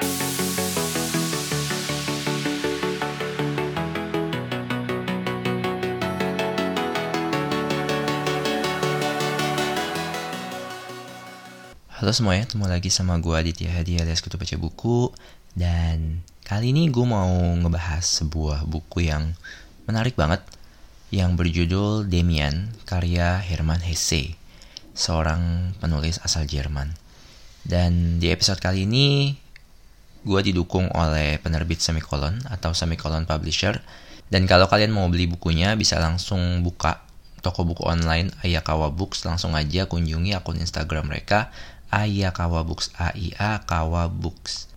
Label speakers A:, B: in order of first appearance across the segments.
A: Halo semuanya, ketemu lagi sama gue Aditya Hadi alias Kutu Baca Buku. Dan kali ini gue mau ngebahas sebuah buku yang menarik banget Yang berjudul Demian, karya Hermann Hesse Seorang penulis asal Jerman. Dan di episode kali ini gue didukung oleh penerbit Semikolon atau Semikolon Publisher Dan kalau kalian mau beli bukunya bisa langsung buka toko buku online Ayakawa Books langsung aja kunjungi akun Instagram mereka Ayakawa Books AIA Kawa Books.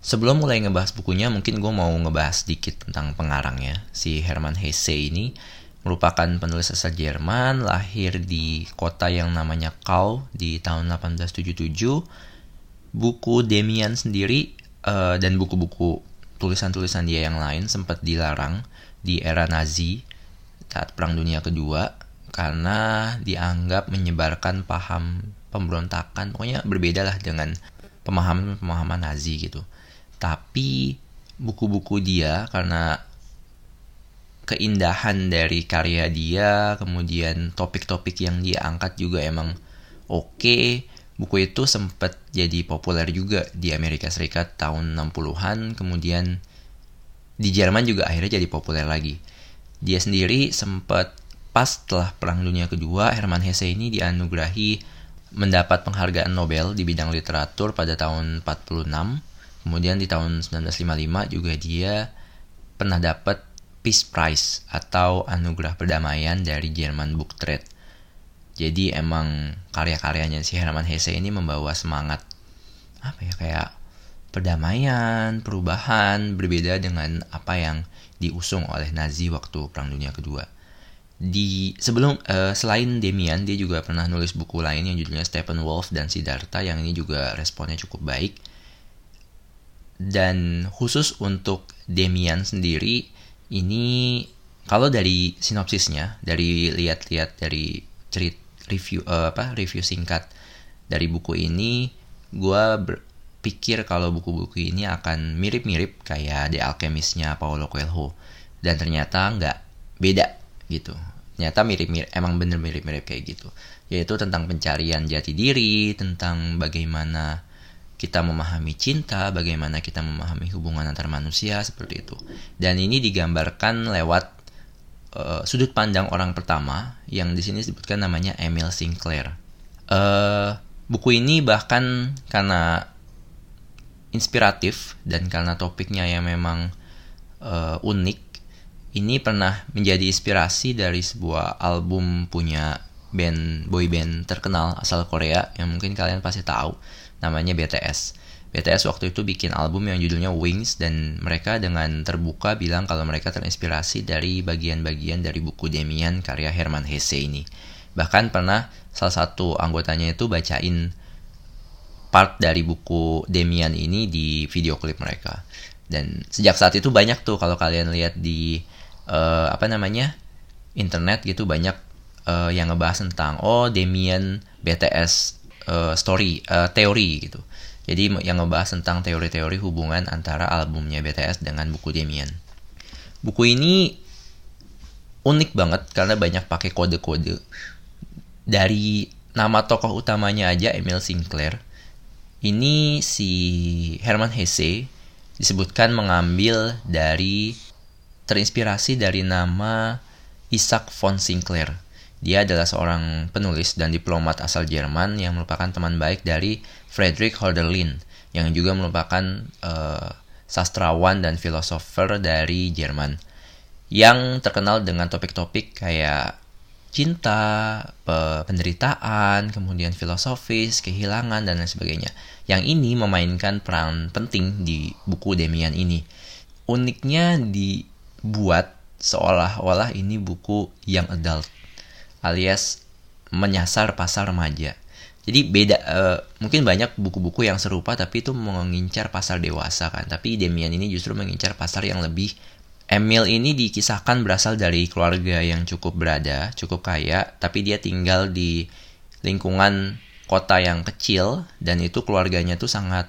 A: Sebelum mulai ngebahas bukunya, mungkin gue mau ngebahas sedikit tentang pengarangnya. Si Hermann Hesse ini merupakan penulis asal Jerman, lahir di kota yang namanya Kau di tahun 1877. Buku Demian sendiri uh, dan buku-buku tulisan-tulisan dia yang lain sempat dilarang di era Nazi saat Perang Dunia Kedua karena dianggap menyebarkan paham pemberontakan pokoknya berbeda lah dengan pemahaman-pemahaman Nazi gitu tapi buku-buku dia karena keindahan dari karya dia kemudian topik-topik yang dia angkat juga emang oke okay. Buku itu sempat jadi populer juga di Amerika Serikat tahun 60-an kemudian di Jerman juga akhirnya jadi populer lagi dia sendiri sempat pas setelah Perang Dunia Kedua Hermann Hesse ini dianugerahi mendapat penghargaan Nobel di bidang literatur pada tahun 46. Kemudian di tahun 1955 juga dia pernah dapat Peace Prize atau anugerah perdamaian dari German Book Trade. Jadi emang karya-karyanya si Hermann Hesse ini membawa semangat apa ya kayak perdamaian, perubahan berbeda dengan apa yang diusung oleh Nazi waktu Perang Dunia Kedua. Di sebelum uh, selain Demian dia juga pernah nulis buku lain yang judulnya Stephen Wolf dan Siddhartha yang ini juga responnya cukup baik. Dan khusus untuk Demian sendiri ini kalau dari sinopsisnya dari lihat-lihat dari cerit review uh, apa review singkat dari buku ini gue berpikir kalau buku-buku ini akan mirip-mirip kayak The Alchemist-nya Paulo Coelho. Dan ternyata nggak beda gitu. Ternyata mirip-mirip emang bener mirip-mirip kayak gitu. Yaitu tentang pencarian jati diri tentang bagaimana kita memahami cinta, bagaimana kita memahami hubungan antar manusia seperti itu. Dan ini digambarkan lewat uh, sudut pandang orang pertama yang di sini disebutkan namanya Emil Sinclair. Uh, buku ini bahkan karena inspiratif dan karena topiknya yang memang uh, unik ini pernah menjadi inspirasi dari sebuah album punya band boy band terkenal asal Korea yang mungkin kalian pasti tahu namanya BTS. BTS waktu itu bikin album yang judulnya Wings dan mereka dengan terbuka bilang kalau mereka terinspirasi dari bagian-bagian dari buku Demian karya Hermann Hesse ini. Bahkan pernah salah satu anggotanya itu bacain part dari buku Demian ini di video klip mereka. Dan sejak saat itu banyak tuh kalau kalian lihat di uh, apa namanya internet gitu banyak uh, yang ngebahas tentang oh Demian BTS uh, story uh, teori gitu. Jadi yang ngebahas tentang teori-teori hubungan antara albumnya BTS dengan buku Demian. Buku ini unik banget karena banyak pakai kode-kode. Dari nama tokoh utamanya aja Emil Sinclair. Ini si Herman Hesse disebutkan mengambil dari terinspirasi dari nama Isaac von Sinclair. Dia adalah seorang penulis dan diplomat asal Jerman yang merupakan teman baik dari Friedrich Hölderlin yang juga merupakan uh, sastrawan dan filosofer dari Jerman yang terkenal dengan topik-topik kayak cinta, penderitaan, kemudian filosofis, kehilangan, dan lain sebagainya. Yang ini memainkan peran penting di buku Demian ini. Uniknya di buat seolah-olah ini buku yang adult alias menyasar pasar remaja. Jadi beda uh, mungkin banyak buku-buku yang serupa tapi itu mengincar pasar dewasa kan. Tapi Demian ini justru mengincar pasar yang lebih Emil ini dikisahkan berasal dari keluarga yang cukup berada, cukup kaya, tapi dia tinggal di lingkungan kota yang kecil dan itu keluarganya tuh sangat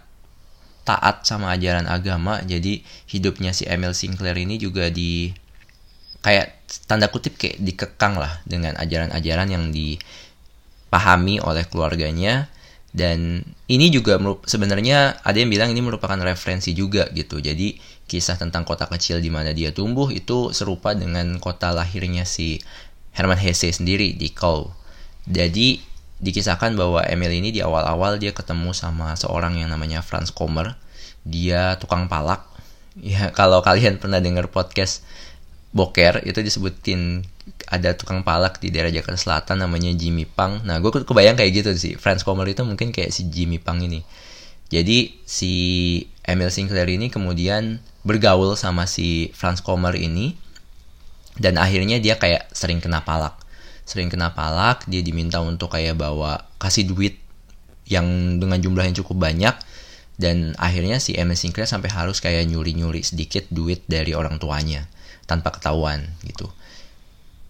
A: taat sama ajaran agama jadi hidupnya si Emil Sinclair ini juga di kayak tanda kutip kayak dikekang lah dengan ajaran-ajaran yang dipahami oleh keluarganya. Dan ini juga sebenarnya ada yang bilang ini merupakan referensi juga gitu. Jadi kisah tentang kota kecil di mana dia tumbuh itu serupa dengan kota lahirnya si Herman Hesse sendiri di Kau jadi dikisahkan bahwa Emil ini di awal-awal dia ketemu sama seorang yang namanya Franz Kommer. Dia tukang palak. Ya kalau kalian pernah dengar podcast Boker itu disebutin ada tukang palak di daerah Jakarta Selatan namanya Jimmy Pang. Nah, gue kebayang kayak gitu sih. Franz Kommer itu mungkin kayak si Jimmy Pang ini. Jadi si Emil Sinclair ini kemudian bergaul sama si Franz Kommer ini dan akhirnya dia kayak sering kena palak. Sering kena palak, dia diminta untuk kayak bawa kasih duit yang dengan jumlah yang cukup banyak dan akhirnya si Emil Sinclair sampai harus kayak nyuri-nyuri sedikit duit dari orang tuanya tanpa ketahuan gitu.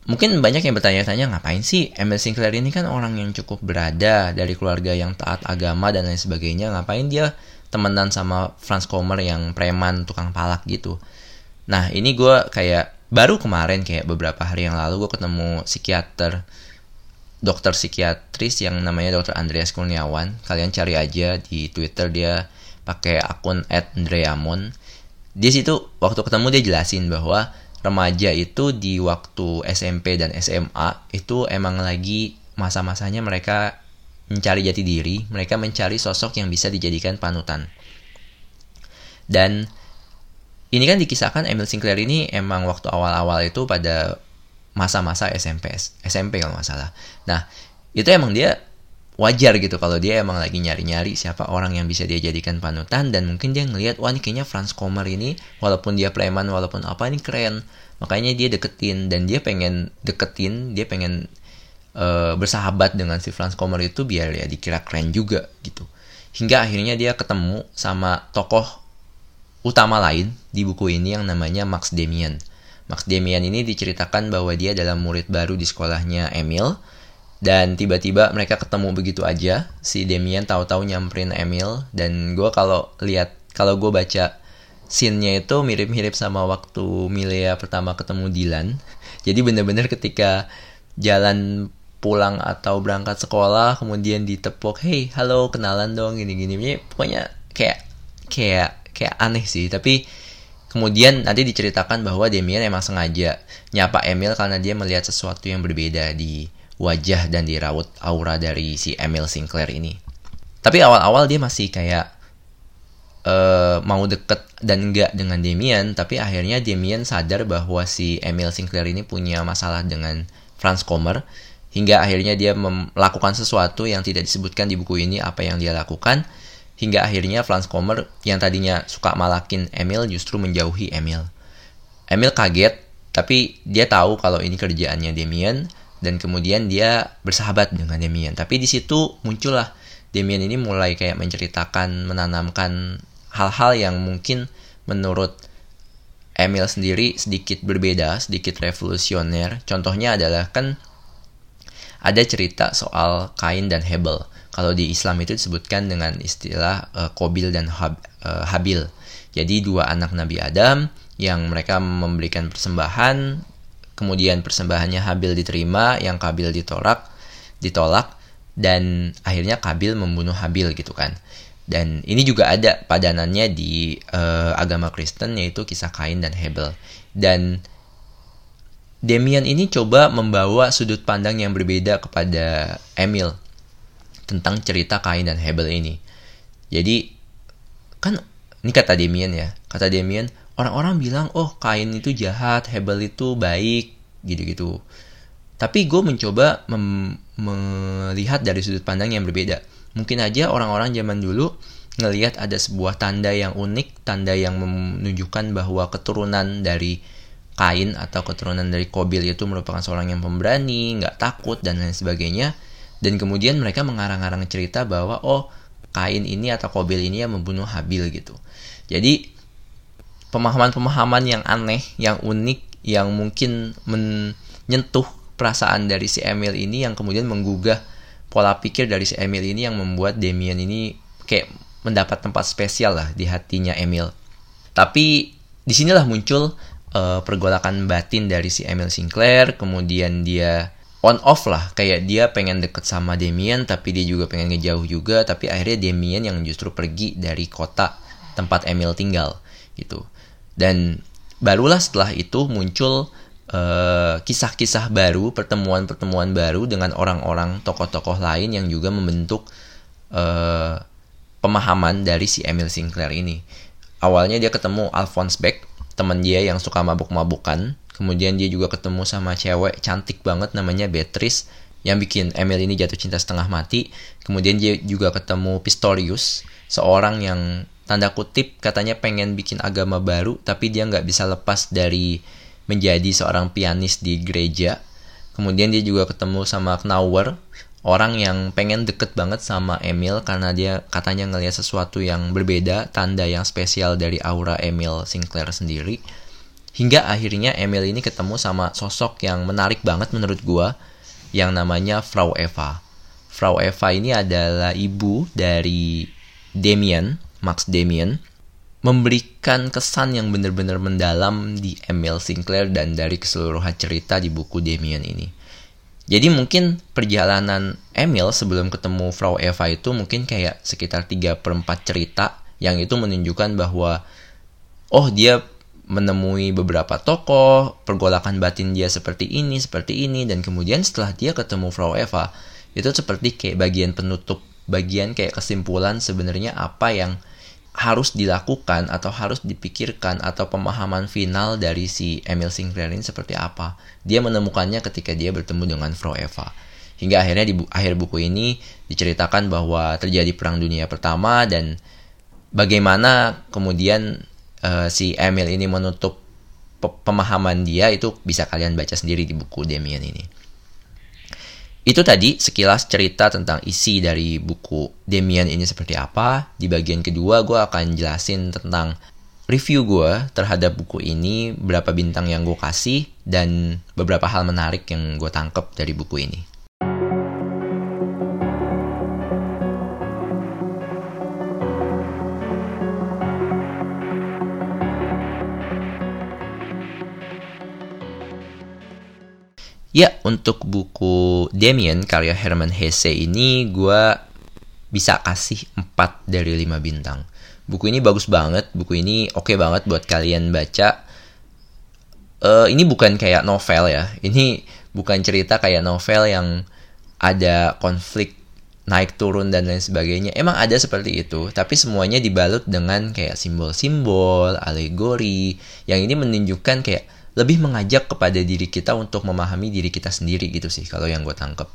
A: Mungkin banyak yang bertanya-tanya ngapain sih Emil Sinclair ini kan orang yang cukup berada dari keluarga yang taat agama dan lain sebagainya. Ngapain dia temenan sama Franz Kommer yang preman tukang palak gitu. Nah ini gue kayak baru kemarin kayak beberapa hari yang lalu gue ketemu psikiater dokter psikiatris yang namanya dokter Andreas Kurniawan. Kalian cari aja di Twitter dia pakai akun @andreamon. Di situ waktu ketemu dia jelasin bahwa remaja itu di waktu SMP dan SMA itu emang lagi masa-masanya mereka mencari jati diri, mereka mencari sosok yang bisa dijadikan panutan. Dan ini kan dikisahkan Emil Sinclair ini emang waktu awal-awal itu pada masa-masa SMP, SMP kalau nggak salah. Nah, itu emang dia wajar gitu kalau dia emang lagi nyari-nyari siapa orang yang bisa dia jadikan panutan dan mungkin dia ngelihat wah ini kayaknya Franz Kommer ini walaupun dia preman walaupun apa ini keren. Makanya dia deketin dan dia pengen deketin dia pengen uh, bersahabat dengan si Franz Kommer itu biar ya dikira keren juga gitu. Hingga akhirnya dia ketemu sama tokoh utama lain di buku ini yang namanya Max Demian. Max Demian ini diceritakan bahwa dia adalah murid baru di sekolahnya Emil dan tiba-tiba mereka ketemu begitu aja. Si Demian tahu-tahu nyamperin Emil. Dan gue kalau lihat kalau gue baca scene-nya itu mirip-mirip sama waktu Milea pertama ketemu Dylan. Jadi bener-bener ketika jalan pulang atau berangkat sekolah kemudian ditepuk hey halo kenalan dong gini gini pokoknya kayak kayak kayak aneh sih. Tapi kemudian nanti diceritakan bahwa Demian emang sengaja nyapa Emil karena dia melihat sesuatu yang berbeda di wajah dan dirawat aura dari si Emil Sinclair ini. Tapi awal-awal dia masih kayak uh, mau deket dan enggak dengan Demian, tapi akhirnya Demian sadar bahwa si Emil Sinclair ini punya masalah dengan Franz Kommer, hingga akhirnya dia melakukan sesuatu yang tidak disebutkan di buku ini apa yang dia lakukan, hingga akhirnya Franz Kommer yang tadinya suka malakin Emil justru menjauhi Emil. Emil kaget, tapi dia tahu kalau ini kerjaannya Demian, dan kemudian dia bersahabat dengan Demian. Tapi di situ muncullah Demian ini mulai kayak menceritakan, menanamkan hal-hal yang mungkin menurut Emil sendiri sedikit berbeda, sedikit revolusioner. Contohnya adalah kan ada cerita soal Kain dan Hebel. Kalau di Islam itu disebutkan dengan istilah uh, Kobil dan Hab, uh, Habil. Jadi dua anak Nabi Adam yang mereka memberikan persembahan kemudian persembahannya Habil diterima, yang Kabil ditolak, ditolak, dan akhirnya Kabil membunuh Habil gitu kan. Dan ini juga ada padanannya di uh, agama Kristen yaitu kisah Kain dan Hebel. Dan Demian ini coba membawa sudut pandang yang berbeda kepada Emil tentang cerita Kain dan Hebel ini. Jadi kan ini kata Demian ya, kata Demian orang-orang bilang oh kain itu jahat Hebel itu baik gitu-gitu tapi gue mencoba melihat dari sudut pandang yang berbeda mungkin aja orang-orang zaman dulu ngelihat ada sebuah tanda yang unik tanda yang menunjukkan bahwa keturunan dari kain atau keturunan dari Kobil itu merupakan seorang yang pemberani, nggak takut dan lain sebagainya. Dan kemudian mereka mengarang-arang cerita bahwa oh kain ini atau Kobil ini yang membunuh Habil gitu. Jadi pemahaman-pemahaman yang aneh, yang unik, yang mungkin menyentuh perasaan dari si Emil ini yang kemudian menggugah pola pikir dari si Emil ini yang membuat Damien ini kayak mendapat tempat spesial lah di hatinya Emil. Tapi di sinilah muncul uh, pergolakan batin dari si Emil Sinclair, kemudian dia on off lah, kayak dia pengen deket sama Damien, tapi dia juga pengen ngejauh juga, tapi akhirnya Damien yang justru pergi dari kota tempat Emil tinggal gitu. Dan barulah setelah itu muncul eh, kisah-kisah baru, pertemuan-pertemuan baru dengan orang-orang tokoh-tokoh lain yang juga membentuk uh, pemahaman dari si Emil Sinclair ini. Awalnya dia ketemu Alphonse Beck, teman dia yang suka mabuk-mabukan. Kemudian dia juga ketemu sama cewek cantik banget namanya Beatrice yang bikin Emil ini jatuh cinta setengah mati. Kemudian dia juga ketemu Pistorius, seorang yang tanda kutip katanya pengen bikin agama baru tapi dia nggak bisa lepas dari menjadi seorang pianis di gereja. Kemudian dia juga ketemu sama Knauer, orang yang pengen deket banget sama Emil karena dia katanya ngelihat sesuatu yang berbeda, tanda yang spesial dari aura Emil Sinclair sendiri. Hingga akhirnya Emil ini ketemu sama sosok yang menarik banget menurut gua yang namanya Frau Eva. Frau Eva ini adalah ibu dari Damien, Max Damien, memberikan kesan yang benar-benar mendalam di Emil Sinclair dan dari keseluruhan cerita di buku Damien ini. Jadi mungkin perjalanan Emil sebelum ketemu Frau Eva itu mungkin kayak sekitar 3 per 4 cerita yang itu menunjukkan bahwa oh dia menemui beberapa tokoh, pergolakan batin dia seperti ini, seperti ini, dan kemudian setelah dia ketemu Frau Eva, itu seperti kayak bagian penutup, bagian kayak kesimpulan sebenarnya apa yang harus dilakukan atau harus dipikirkan atau pemahaman final dari si Emil Sinclair ini seperti apa. Dia menemukannya ketika dia bertemu dengan Frau Eva. Hingga akhirnya di bu akhir buku ini diceritakan bahwa terjadi perang dunia pertama dan bagaimana kemudian uh, si Emil ini menutup pemahaman dia itu bisa kalian baca sendiri di buku Damien ini. Itu tadi sekilas cerita tentang isi dari buku Demian ini seperti apa. Di bagian kedua gue akan jelasin tentang review gue terhadap buku ini, berapa bintang yang gue kasih, dan beberapa hal menarik yang gue tangkep dari buku ini. Ya, untuk buku Damien karya Herman Hesse ini gue bisa kasih 4 dari 5 bintang. Buku ini bagus banget, buku ini oke okay banget buat kalian baca. Uh, ini bukan kayak novel ya, ini bukan cerita kayak novel yang ada konflik naik turun dan lain sebagainya. Emang ada seperti itu, tapi semuanya dibalut dengan kayak simbol-simbol, alegori, yang ini menunjukkan kayak lebih mengajak kepada diri kita untuk memahami diri kita sendiri gitu sih kalau yang gue tangkep.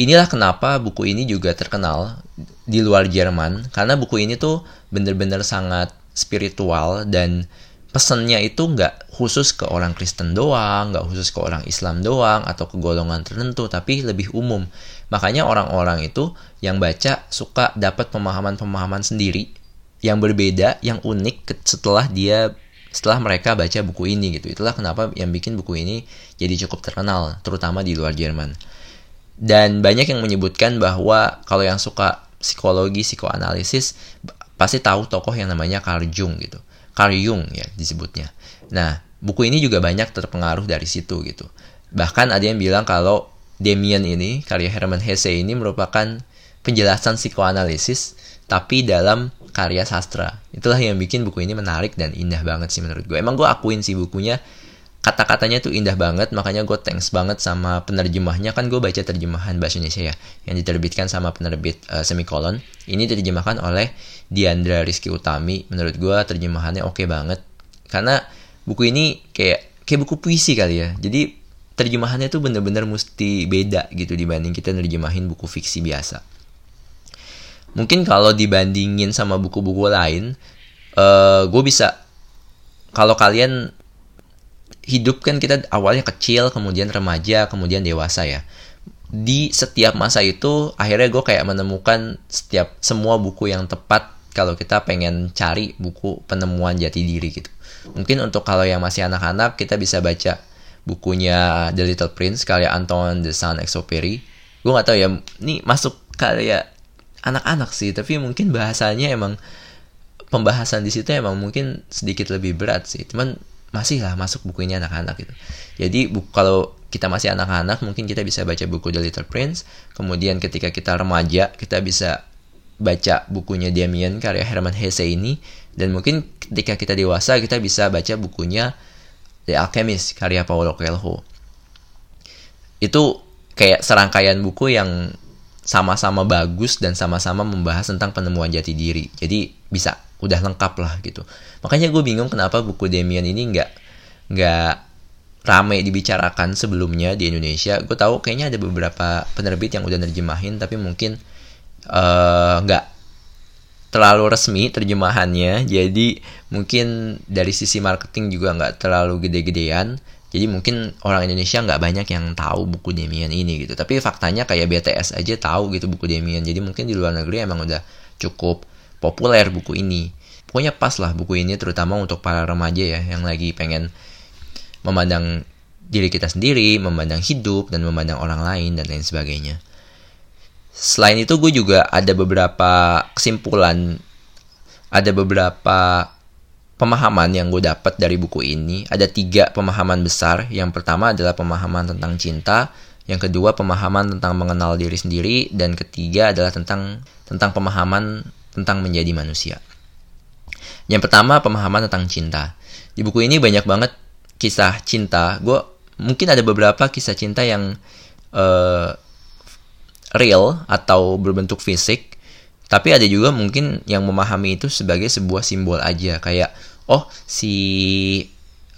A: Inilah kenapa buku ini juga terkenal di luar Jerman karena buku ini tuh bener-bener sangat spiritual dan pesannya itu nggak khusus ke orang Kristen doang, nggak khusus ke orang Islam doang atau ke golongan tertentu, tapi lebih umum. Makanya orang-orang itu yang baca suka dapat pemahaman-pemahaman sendiri yang berbeda, yang unik setelah dia setelah mereka baca buku ini gitu. Itulah kenapa yang bikin buku ini jadi cukup terkenal, terutama di luar Jerman. Dan banyak yang menyebutkan bahwa kalau yang suka psikologi, psikoanalisis pasti tahu tokoh yang namanya Carl Jung gitu. Carl Jung ya disebutnya. Nah, buku ini juga banyak terpengaruh dari situ gitu. Bahkan ada yang bilang kalau Damien ini, karya Hermann Hesse ini merupakan penjelasan psikoanalisis tapi dalam karya sastra. Itulah yang bikin buku ini menarik dan indah banget sih menurut gue. Emang gue akuin sih bukunya kata-katanya tuh indah banget makanya gue thanks banget sama penerjemahnya. Kan gue baca terjemahan bahasa Indonesia ya yang diterbitkan sama penerbit uh, semikolon. Ini diterjemahkan oleh Diandra Rizky Utami. Menurut gue terjemahannya oke okay banget. Karena buku ini kayak kayak buku puisi kali ya. Jadi terjemahannya tuh bener-bener mesti beda gitu dibanding kita nerjemahin buku fiksi biasa. Mungkin kalau dibandingin sama buku-buku lain uh, eh, gue bisa kalau kalian hidup kan kita awalnya kecil kemudian remaja kemudian dewasa ya. Di setiap masa itu akhirnya gue kayak menemukan setiap semua buku yang tepat kalau kita pengen cari buku penemuan jati diri gitu. Mungkin untuk kalau yang masih anak-anak kita bisa baca bukunya The Little Prince karya Antoine de Saint-Exupéry. Gue nggak tahu ya ini masuk karya anak-anak sih tapi mungkin bahasanya emang pembahasan di situ emang mungkin sedikit lebih berat sih. Cuman masih lah masuk buku ini anak-anak gitu. Jadi bu kalau kita masih anak-anak mungkin kita bisa baca buku The Little Prince. Kemudian ketika kita remaja kita bisa baca bukunya Damien karya Herman Hesse ini dan mungkin ketika kita dewasa kita bisa baca bukunya The Alchemist karya Paulo Coelho. Itu kayak serangkaian buku yang sama-sama bagus dan sama-sama membahas tentang penemuan jati diri. Jadi bisa udah lengkap lah gitu. Makanya gue bingung kenapa buku Damien ini nggak nggak rame dibicarakan sebelumnya di Indonesia. Gue tahu kayaknya ada beberapa penerbit yang udah nerjemahin tapi mungkin Eh, nggak uh, terlalu resmi terjemahannya. Jadi mungkin dari sisi marketing juga nggak terlalu gede-gedean. Jadi mungkin orang Indonesia nggak banyak yang tahu buku Demian ini gitu. Tapi faktanya kayak BTS aja tahu gitu buku Demian. Jadi mungkin di luar negeri emang udah cukup populer buku ini. Pokoknya pas lah buku ini terutama untuk para remaja ya yang lagi pengen memandang diri kita sendiri memandang hidup dan memandang orang lain dan lain sebagainya. Selain itu gue juga ada beberapa kesimpulan ada beberapa pemahaman yang gue dapat dari buku ini. Ada tiga pemahaman besar. Yang pertama adalah pemahaman tentang cinta. Yang kedua pemahaman tentang mengenal diri sendiri. Dan ketiga adalah tentang tentang pemahaman tentang menjadi manusia. Yang pertama pemahaman tentang cinta. Di buku ini banyak banget kisah cinta. Gue mungkin ada beberapa kisah cinta yang uh, real atau berbentuk fisik. Tapi ada juga mungkin yang memahami itu sebagai sebuah simbol aja. Kayak oh si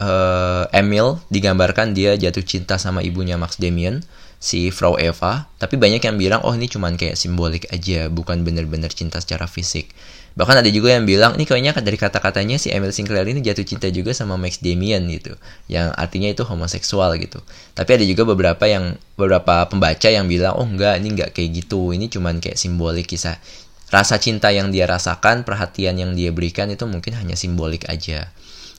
A: uh, Emil digambarkan dia jatuh cinta sama ibunya Max Damien si Frau Eva tapi banyak yang bilang oh ini cuman kayak simbolik aja bukan bener-bener cinta secara fisik. Bahkan ada juga yang bilang ini kayaknya dari kata-katanya si Emil Sinclair ini jatuh cinta juga sama Max Damien gitu. Yang artinya itu homoseksual gitu. Tapi ada juga beberapa yang beberapa pembaca yang bilang oh enggak ini enggak kayak gitu. Ini cuman kayak simbolik kisah. Rasa cinta yang dia rasakan perhatian yang dia berikan itu mungkin hanya simbolik aja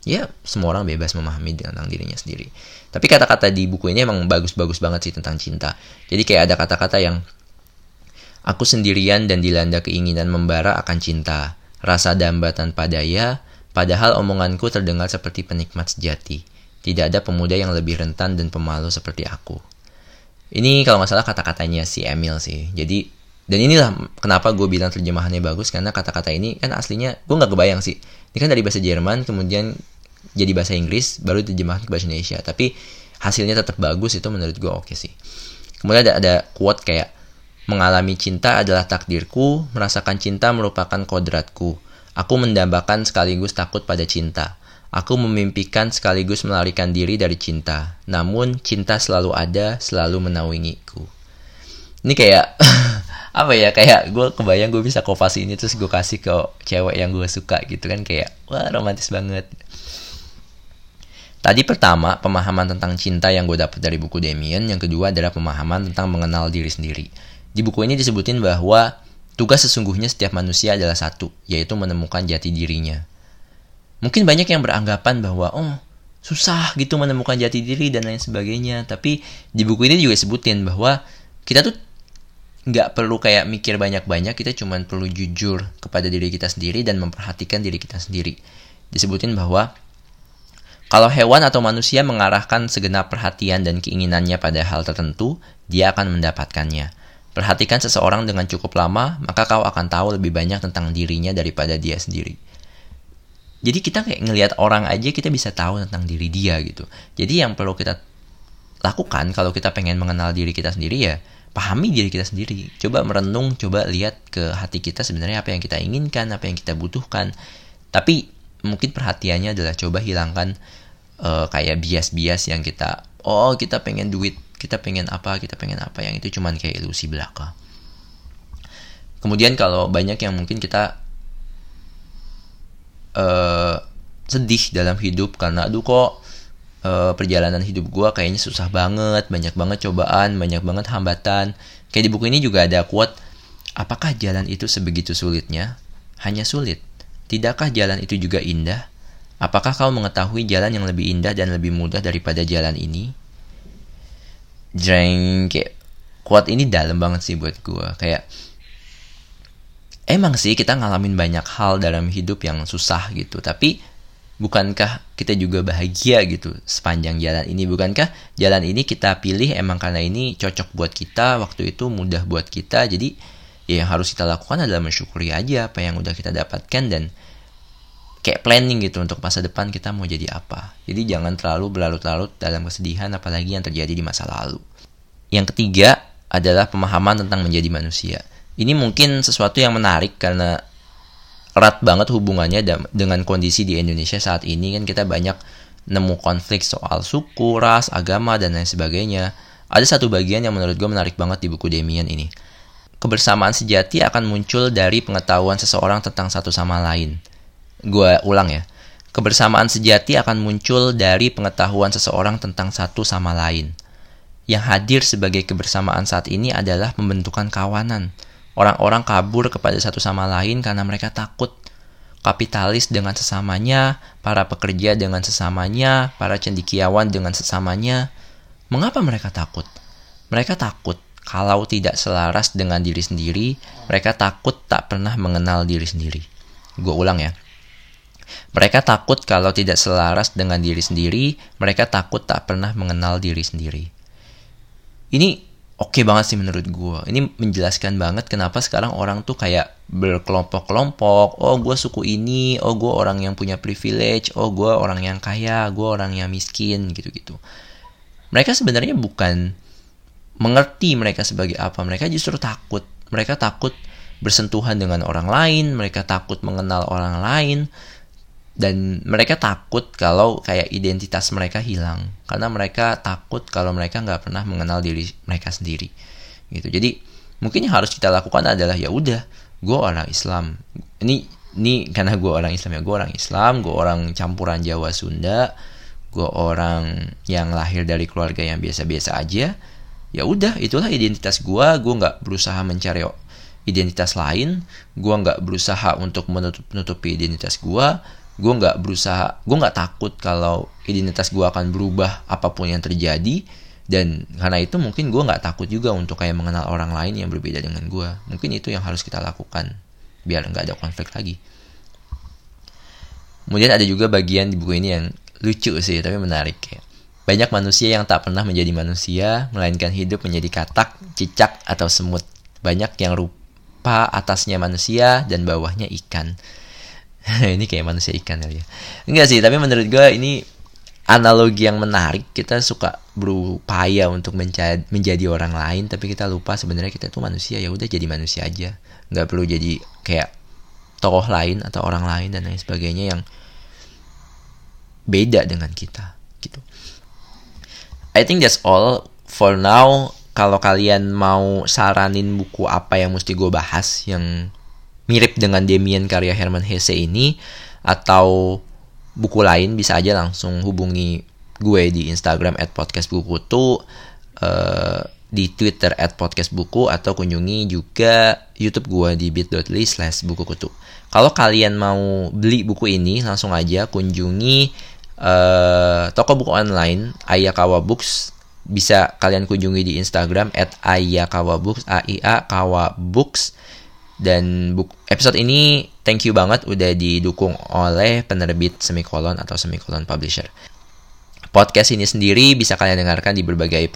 A: ya semua orang bebas memahami tentang dirinya sendiri tapi kata-kata di buku ini emang bagus-bagus banget sih tentang cinta jadi kayak ada kata-kata yang Aku sendirian dan dilanda keinginan membara akan cinta, rasa damba tanpa daya, padahal omonganku terdengar seperti penikmat sejati. Tidak ada pemuda yang lebih rentan dan pemalu seperti aku. Ini kalau nggak salah kata-katanya si Emil sih. Jadi dan inilah kenapa gue bilang terjemahannya bagus karena kata-kata ini kan aslinya gue nggak kebayang sih. Ini kan dari bahasa Jerman kemudian jadi bahasa Inggris baru terjemahan ke bahasa Indonesia. Tapi hasilnya tetap bagus itu menurut gue oke sih. Kemudian ada ada quote kayak Mengalami cinta adalah takdirku, merasakan cinta merupakan kodratku. Aku mendambakan sekaligus takut pada cinta. Aku memimpikan sekaligus melarikan diri dari cinta. Namun cinta selalu ada, selalu menaungiku. Ini kayak apa ya kayak gue kebayang gue bisa kopas ini terus gue kasih ke cewek yang gue suka gitu kan kayak wah romantis banget. Tadi pertama pemahaman tentang cinta yang gue dapat dari buku Damien, yang kedua adalah pemahaman tentang mengenal diri sendiri. Di buku ini disebutin bahwa tugas sesungguhnya setiap manusia adalah satu, yaitu menemukan jati dirinya. Mungkin banyak yang beranggapan bahwa oh susah gitu menemukan jati diri dan lain sebagainya. Tapi di buku ini juga sebutin bahwa kita tuh nggak perlu kayak mikir banyak-banyak, kita cuma perlu jujur kepada diri kita sendiri dan memperhatikan diri kita sendiri. Disebutin bahwa kalau hewan atau manusia mengarahkan segenap perhatian dan keinginannya pada hal tertentu, dia akan mendapatkannya. Perhatikan seseorang dengan cukup lama, maka kau akan tahu lebih banyak tentang dirinya daripada dia sendiri. Jadi kita kayak ngelihat orang aja kita bisa tahu tentang diri dia gitu. Jadi yang perlu kita lakukan kalau kita pengen mengenal diri kita sendiri ya pahami diri kita sendiri. Coba merenung, coba lihat ke hati kita sebenarnya apa yang kita inginkan, apa yang kita butuhkan. Tapi mungkin perhatiannya adalah coba hilangkan uh, kayak bias-bias yang kita oh kita pengen duit kita pengen apa kita pengen apa yang itu cuman kayak ilusi belaka kemudian kalau banyak yang mungkin kita uh, sedih dalam hidup karena aduh kok uh, perjalanan hidup gue kayaknya susah banget. Banyak banget cobaan banyak banget hambatan. Kayak di buku ini juga ada quote apakah jalan itu sebegitu sulitnya? Hanya sulit. Tidakkah jalan itu juga indah? Apakah kau mengetahui jalan yang lebih indah dan lebih mudah daripada jalan ini? Jreng kayak kuat ini dalam banget sih buat gue kayak emang sih kita ngalamin banyak hal dalam hidup yang susah gitu tapi bukankah kita juga bahagia gitu sepanjang jalan ini? Bukankah jalan ini kita pilih emang karena ini cocok buat kita waktu itu mudah buat kita? Jadi ya yang harus kita lakukan adalah mensyukuri aja apa yang udah kita dapatkan dan kayak planning gitu untuk masa depan kita mau jadi apa. Jadi jangan terlalu berlarut-larut dalam kesedihan apalagi yang terjadi di masa lalu. Yang ketiga adalah pemahaman tentang menjadi manusia. Ini mungkin sesuatu yang menarik karena erat banget hubungannya dengan kondisi di Indonesia saat ini kan kita banyak nemu konflik soal suku, ras, agama dan lain sebagainya. Ada satu bagian yang menurut gue menarik banget di buku Demian ini. Kebersamaan sejati akan muncul dari pengetahuan seseorang tentang satu sama lain. Gue ulang ya. Kebersamaan sejati akan muncul dari pengetahuan seseorang tentang satu sama lain. Yang hadir sebagai kebersamaan saat ini adalah pembentukan kawanan Orang-orang kabur kepada satu sama lain karena mereka takut. Kapitalis dengan sesamanya, para pekerja dengan sesamanya, para cendikiawan dengan sesamanya. Mengapa mereka takut? Mereka takut kalau tidak selaras dengan diri sendiri, mereka takut tak pernah mengenal diri sendiri. Gue ulang ya. Mereka takut kalau tidak selaras dengan diri sendiri, mereka takut tak pernah mengenal diri sendiri. Ini oke okay banget sih menurut gue. Ini menjelaskan banget kenapa sekarang orang tuh kayak berkelompok-kelompok. Oh gue suku ini, oh gue orang yang punya privilege, oh gue orang yang kaya, gue orang yang miskin gitu-gitu. Mereka sebenarnya bukan mengerti mereka sebagai apa. Mereka justru takut. Mereka takut bersentuhan dengan orang lain, mereka takut mengenal orang lain, dan mereka takut kalau kayak identitas mereka hilang. Karena mereka takut kalau mereka nggak pernah mengenal diri mereka sendiri. Gitu. Jadi mungkin yang harus kita lakukan adalah ya udah gue orang Islam. Ini ini karena gue orang Islam ya. Gue orang Islam gue orang campuran Jawa Sunda gue orang yang lahir dari keluarga yang biasa-biasa aja ya udah itulah identitas gue gue nggak berusaha mencari identitas lain. Gue nggak berusaha untuk menutup nutupi identitas gue gue nggak berusaha gue nggak takut kalau identitas gue akan berubah apa pun yang terjadi. Dan karena itu mungkin gue nggak takut juga untuk kayak mengenal orang lain yang berbeda dengan gue mungkin itu yang harus kita lakukan biar nggak ada konflik lagi. Kemudian ada juga bagian di buku ini yang lucu sih tapi menarik ya. Banyak manusia yang tak pernah menjadi manusia melainkan hidup menjadi katak cicak atau semut. Banyak yang rupa atasnya manusia dan bawahnya ikan ini kayak manusia ikan kali ya. Enggak sih tapi menurut gue ini analogi yang menarik. Kita suka berupaya untuk menjadi, orang lain tapi kita lupa sebenarnya kita tuh manusia. Ya udah jadi manusia aja. Nggak perlu jadi kayak tokoh lain atau orang lain dan lain sebagainya yang beda dengan kita gitu. I think that's all for now. Kalau kalian mau saranin buku apa yang mesti gue bahas yang mirip dengan Demian karya Herman Hesse ini atau buku lain bisa aja langsung hubungi gue di Instagram at uh, di Twitter at podcast buku atau kunjungi juga YouTube gue di bit.ly slash buku kutu. Kalau kalian mau beli buku ini langsung aja kunjungi uh, toko buku online Ayakawa Books bisa kalian kunjungi di Instagram at Ayakawa Books A I A Kawa Books dan episode ini thank you banget udah didukung oleh penerbit semikolon atau semikolon publisher. Podcast ini sendiri bisa kalian dengarkan di berbagai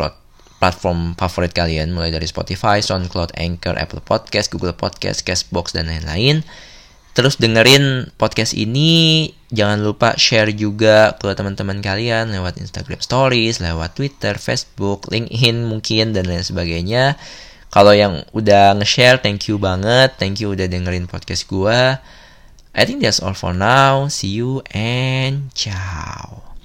A: platform favorit kalian mulai dari Spotify, SoundCloud, Anchor, Apple Podcast, Google Podcast, Castbox dan lain-lain. Terus dengerin podcast ini, jangan lupa share juga ke teman-teman kalian lewat Instagram Stories, lewat Twitter, Facebook, LinkedIn mungkin dan lain sebagainya. Kalau yang udah nge-share, thank you banget. Thank you udah dengerin podcast gue. I think that's all for now. See you and ciao.